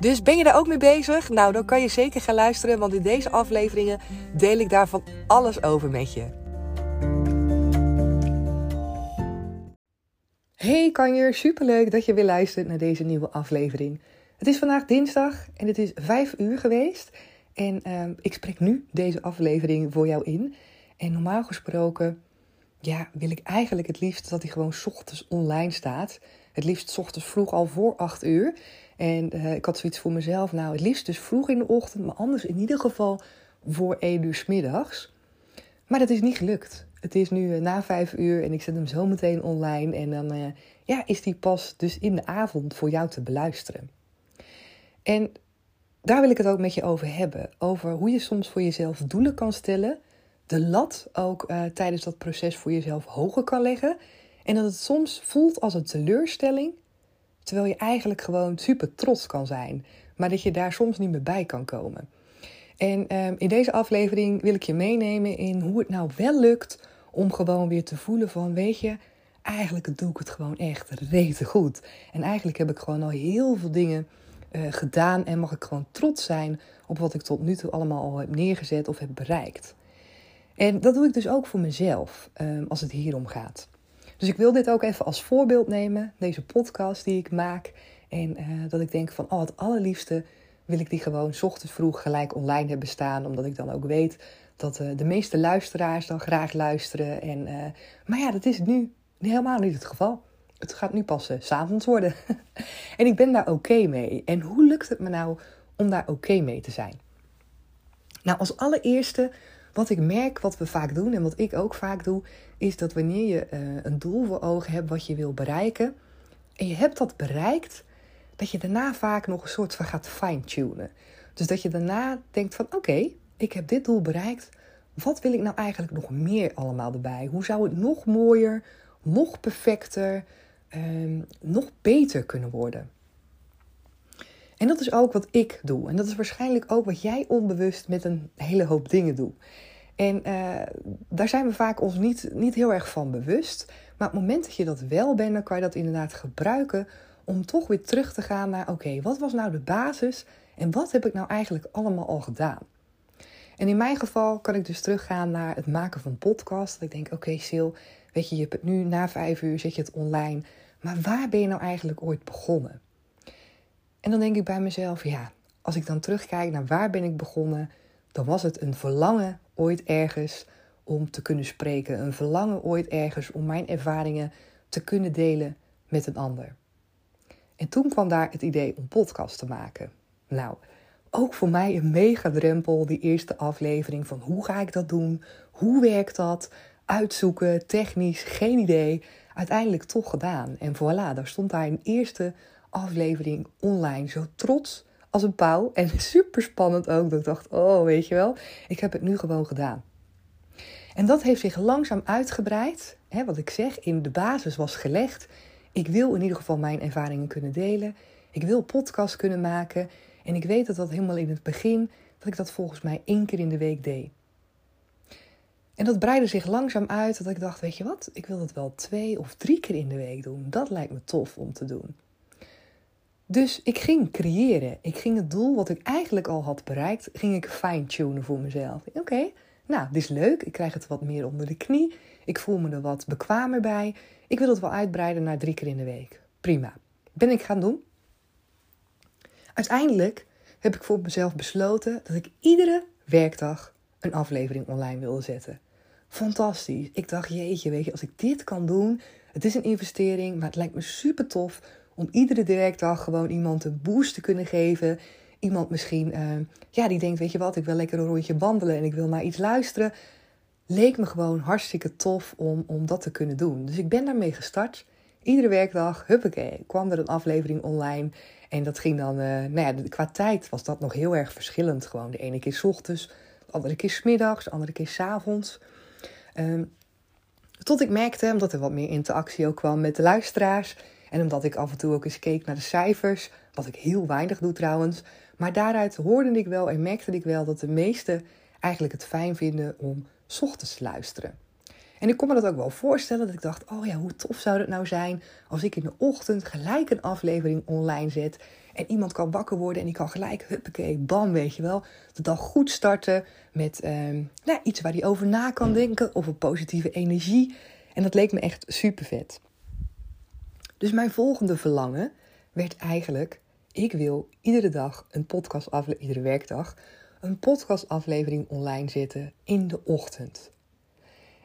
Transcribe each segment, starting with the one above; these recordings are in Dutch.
Dus ben je daar ook mee bezig? Nou, dan kan je zeker gaan luisteren, want in deze afleveringen deel ik daarvan alles over met je. Hey kanjer, superleuk dat je weer luistert naar deze nieuwe aflevering. Het is vandaag dinsdag en het is vijf uur geweest. En uh, ik spreek nu deze aflevering voor jou in. En normaal gesproken ja, wil ik eigenlijk het liefst dat hij gewoon ochtends online staat. Het liefst ochtends vroeg al voor acht uur. En uh, ik had zoiets voor mezelf, nou het liefst dus vroeg in de ochtend, maar anders in ieder geval voor één uur s middags. Maar dat is niet gelukt. Het is nu uh, na vijf uur en ik zet hem zo meteen online. En dan uh, ja, is die pas dus in de avond voor jou te beluisteren. En daar wil ik het ook met je over hebben. Over hoe je soms voor jezelf doelen kan stellen. De lat ook tijdens dat proces voor jezelf hoger kan leggen. En dat het soms voelt als een teleurstelling Terwijl je eigenlijk gewoon super trots kan zijn, maar dat je daar soms niet meer bij kan komen. En um, in deze aflevering wil ik je meenemen in hoe het nou wel lukt om gewoon weer te voelen van, weet je, eigenlijk doe ik het gewoon echt rete goed. En eigenlijk heb ik gewoon al heel veel dingen uh, gedaan en mag ik gewoon trots zijn op wat ik tot nu toe allemaal al heb neergezet of heb bereikt. En dat doe ik dus ook voor mezelf um, als het hierom gaat. Dus ik wil dit ook even als voorbeeld nemen, deze podcast die ik maak. En uh, dat ik denk van, oh, het allerliefste wil ik die gewoon ochtends vroeg gelijk online hebben staan. Omdat ik dan ook weet dat uh, de meeste luisteraars dan graag luisteren. En, uh, maar ja, dat is nu helemaal niet het geval. Het gaat nu pas s s'avonds worden. en ik ben daar oké mee. En hoe lukt het me nou om daar oké mee te zijn? Nou, als allereerste wat ik merk, wat we vaak doen en wat ik ook vaak doe, is dat wanneer je uh, een doel voor ogen hebt wat je wil bereiken, en je hebt dat bereikt, dat je daarna vaak nog een soort van gaat fine-tunen. Dus dat je daarna denkt van oké, ik heb dit doel bereikt, wat wil ik nou eigenlijk nog meer allemaal erbij? Hoe zou het nog mooier, nog perfecter, um, nog beter kunnen worden? En dat is ook wat ik doe. En dat is waarschijnlijk ook wat jij onbewust met een hele hoop dingen doet. En uh, daar zijn we vaak ons niet, niet heel erg van bewust. Maar op het moment dat je dat wel bent, dan kan je dat inderdaad gebruiken om toch weer terug te gaan naar: oké, wat was nou de basis en wat heb ik nou eigenlijk allemaal al gedaan? En in mijn geval kan ik dus teruggaan naar het maken van podcast. Dat ik denk: oké, okay, Sil, weet je, je hebt het nu na vijf uur, zet je het online. Maar waar ben je nou eigenlijk ooit begonnen? En dan denk ik bij mezelf: ja, als ik dan terugkijk naar waar ben ik begonnen, dan was het een verlangen ooit ergens om te kunnen spreken. Een verlangen ooit ergens om mijn ervaringen te kunnen delen met een ander. En toen kwam daar het idee om podcast te maken. Nou, ook voor mij een mega drempel, die eerste aflevering van hoe ga ik dat doen? Hoe werkt dat? Uitzoeken, technisch, geen idee. Uiteindelijk toch gedaan. En voilà, daar stond daar een eerste aflevering online. Zo trots als een pauw. En super spannend ook. Dat ik dacht, oh, weet je wel, ik heb het nu gewoon gedaan. En dat heeft zich langzaam uitgebreid. Hè, wat ik zeg, in de basis was gelegd. Ik wil in ieder geval mijn ervaringen kunnen delen. Ik wil podcast kunnen maken. En ik weet dat dat helemaal in het begin, dat ik dat volgens mij één keer in de week deed. En dat breidde zich langzaam uit dat ik dacht, weet je wat, ik wil dat wel twee of drie keer in de week doen. Dat lijkt me tof om te doen. Dus ik ging creëren. Ik ging het doel wat ik eigenlijk al had bereikt, ging ik fine-tunen voor mezelf. Oké, nou, dit is leuk. Ik krijg het wat meer onder de knie. Ik voel me er wat bekwamer bij. Ik wil het wel uitbreiden naar drie keer in de week. Prima. Ben ik gaan doen. Uiteindelijk heb ik voor mezelf besloten dat ik iedere werkdag een aflevering online wilde zetten. Fantastisch. Ik dacht, jeetje, weet je, als ik dit kan doen, het is een investering, maar het lijkt me super tof om iedere werkdag gewoon iemand een boost te kunnen geven. Iemand misschien, uh, ja, die denkt, weet je wat, ik wil lekker een rondje wandelen en ik wil naar iets luisteren. Leek me gewoon hartstikke tof om, om dat te kunnen doen. Dus ik ben daarmee gestart. iedere werkdag, huppakee, kwam er een aflevering online. En dat ging dan, uh, nou ja, qua tijd was dat nog heel erg verschillend. Gewoon de ene keer s ochtends, de andere keer s middags, de andere keer s avonds. Um, tot ik merkte, omdat er wat meer interactie ook kwam met de luisteraars. En omdat ik af en toe ook eens keek naar de cijfers. Wat ik heel weinig doe trouwens. Maar daaruit hoorde ik wel en merkte ik wel dat de meesten eigenlijk het fijn vinden om ochtends te luisteren. En ik kon me dat ook wel voorstellen. Dat ik dacht, oh ja, hoe tof zou het nou zijn als ik in de ochtend gelijk een aflevering online zet. En iemand kan wakker worden en die kan gelijk, huppakee, bam, weet je wel. De dag goed starten met ehm, nou, iets waar hij over na kan denken. Of een positieve energie. En dat leek me echt super vet. Dus mijn volgende verlangen werd eigenlijk, ik wil iedere dag een podcastaflevering, iedere werkdag, een podcastaflevering online zetten in de ochtend.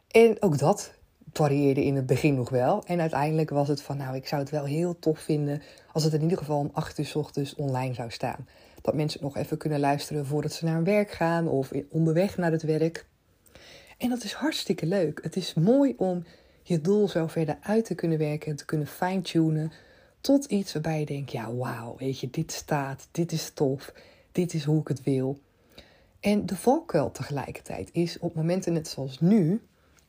En ook dat varieerde in het begin nog wel. En uiteindelijk was het van, nou, ik zou het wel heel tof vinden als het in ieder geval om 8 uur s ochtends online zou staan. Dat mensen nog even kunnen luisteren voordat ze naar hun werk gaan of onderweg naar het werk. En dat is hartstikke leuk. Het is mooi om je doel zo verder uit te kunnen werken en te kunnen fine-tunen tot iets waarbij je denkt, ja, wauw, weet je, dit staat, dit is tof, dit is hoe ik het wil. En de valkuil tegelijkertijd is op momenten net zoals nu,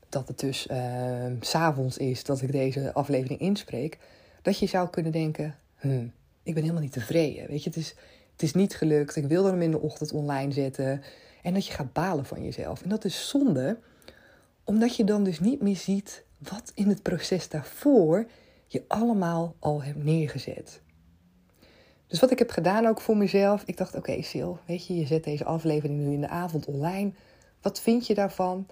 dat het dus uh, s'avonds is dat ik deze aflevering inspreek, dat je zou kunnen denken: hmm, ik ben helemaal niet tevreden. Weet je, het is, het is niet gelukt. Ik wilde hem in de ochtend online zetten. En dat je gaat balen van jezelf. En dat is zonde, omdat je dan dus niet meer ziet wat in het proces daarvoor je allemaal al hebt neergezet. Dus wat ik heb gedaan ook voor mezelf, ik dacht: oké, okay, Sil, weet je, je zet deze aflevering nu in de avond online. Wat vind je daarvan?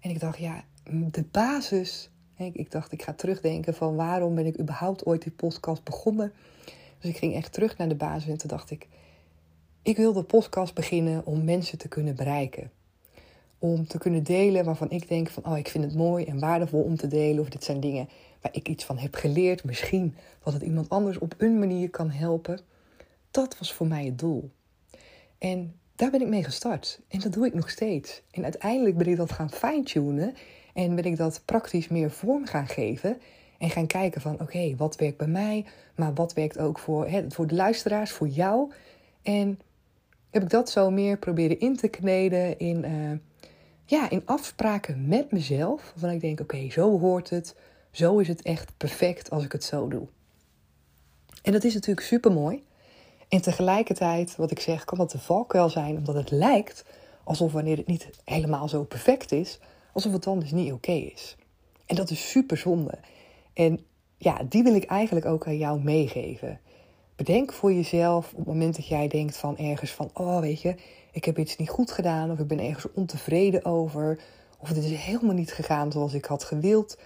En ik dacht, ja, de basis. Ik dacht, ik ga terugdenken van waarom ben ik überhaupt ooit die podcast begonnen. Dus ik ging echt terug naar de basis en toen dacht ik, ik wil de podcast beginnen om mensen te kunnen bereiken. Om te kunnen delen waarvan ik denk van, oh, ik vind het mooi en waardevol om te delen. Of dit zijn dingen waar ik iets van heb geleerd. Misschien dat het iemand anders op een manier kan helpen. Dat was voor mij het doel. En daar ben ik mee gestart. En dat doe ik nog steeds. En uiteindelijk ben ik dat gaan fine-tunen. En ben ik dat praktisch meer vorm gaan geven. En gaan kijken van oké, wat werkt bij mij? Maar wat werkt ook voor, hè, voor de luisteraars, voor jou? En heb ik dat zo meer proberen in te kneden in, uh, ja, in afspraken met mezelf. Waarvan ik denk oké, zo hoort het. Zo is het echt perfect als ik het zo doe. En dat is natuurlijk super mooi. En tegelijkertijd, wat ik zeg, kan dat de valkuil zijn, omdat het lijkt alsof wanneer het niet helemaal zo perfect is, alsof het dan dus niet oké is. En dat is super zonde. En ja, die wil ik eigenlijk ook aan jou meegeven. Bedenk voor jezelf op het moment dat jij denkt van ergens van, oh weet je, ik heb iets niet goed gedaan of ik ben ergens ontevreden over of het is helemaal niet gegaan zoals ik had gewild.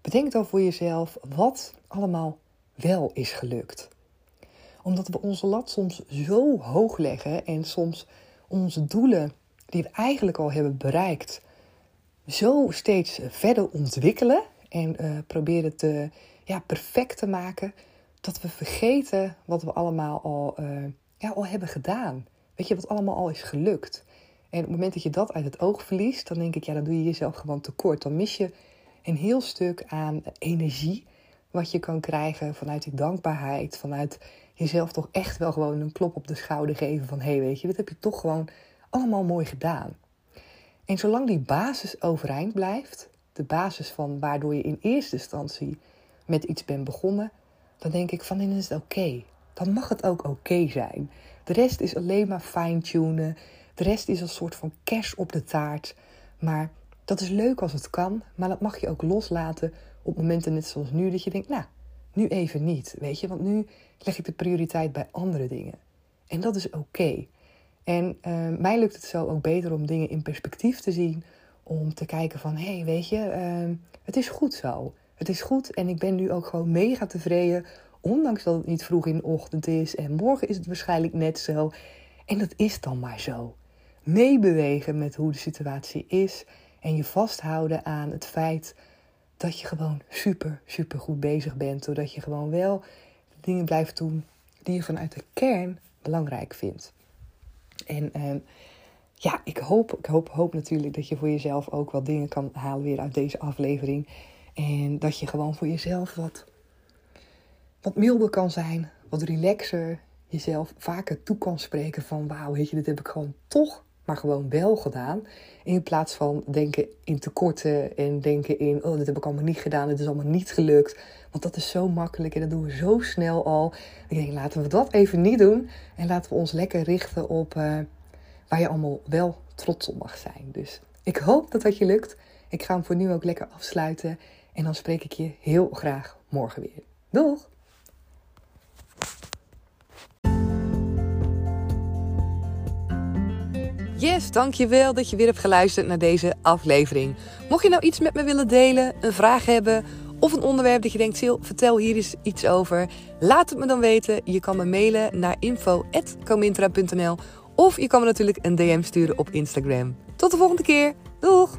Bedenk dan voor jezelf wat allemaal wel is gelukt. Omdat we onze lat soms zo hoog leggen en soms onze doelen die we eigenlijk al hebben bereikt, zo steeds verder ontwikkelen en uh, proberen te ja, perfect te maken, dat we vergeten wat we allemaal al, uh, ja, al hebben gedaan. Weet je, wat allemaal al is gelukt. En op het moment dat je dat uit het oog verliest, dan denk ik, ja, dan doe je jezelf gewoon tekort. Dan mis je een heel stuk aan energie wat je kan krijgen vanuit die dankbaarheid, vanuit jezelf toch echt wel gewoon een klop op de schouder geven van, hé, hey, weet je, dat heb je toch gewoon allemaal mooi gedaan. En zolang die basis overeind blijft, de basis van waardoor je in eerste instantie met iets bent begonnen, dan denk ik van dan is het oké. Dan mag het ook oké zijn. De rest is alleen maar fine-tunen. De rest is een soort van cash op de taart. Maar dat is leuk als het kan, maar dat mag je ook loslaten op momenten net zoals nu, dat je denkt, nou, nu even niet, weet je, want nu leg ik de prioriteit bij andere dingen. En dat is oké. En uh, mij lukt het zo ook beter om dingen in perspectief te zien. Om te kijken van, hé, hey, weet je, uh, het is goed zo. Het is goed en ik ben nu ook gewoon mega tevreden. Ondanks dat het niet vroeg in de ochtend is. En morgen is het waarschijnlijk net zo. En dat is dan maar zo. Meebewegen met hoe de situatie is. En je vasthouden aan het feit dat je gewoon super, super goed bezig bent. Doordat je gewoon wel dingen blijft doen die je vanuit de kern belangrijk vindt. En uh, ja, ik hoop, ik hoop, hoop natuurlijk dat je voor jezelf ook wat dingen kan halen weer uit deze aflevering. En dat je gewoon voor jezelf wat wat milder kan zijn, wat relaxer, jezelf vaker toe kan spreken van wauw, weet je, dit heb ik gewoon toch maar gewoon wel gedaan. In plaats van denken in tekorten en denken in, oh, dit heb ik allemaal niet gedaan, dit is allemaal niet gelukt. Want dat is zo makkelijk en dat doen we zo snel al. Ik denk, laten we dat even niet doen en laten we ons lekker richten op uh, waar je allemaal wel trots op mag zijn. Dus ik hoop dat dat je lukt. Ik ga hem voor nu ook lekker afsluiten en dan spreek ik je heel graag morgen weer. Doeg! Yes, dankjewel dat je weer hebt geluisterd naar deze aflevering. Mocht je nou iets met me willen delen, een vraag hebben of een onderwerp dat je denkt, Sil, vertel hier eens iets over. Laat het me dan weten. Je kan me mailen naar info.comintra.nl of je kan me natuurlijk een DM sturen op Instagram. Tot de volgende keer. Doeg!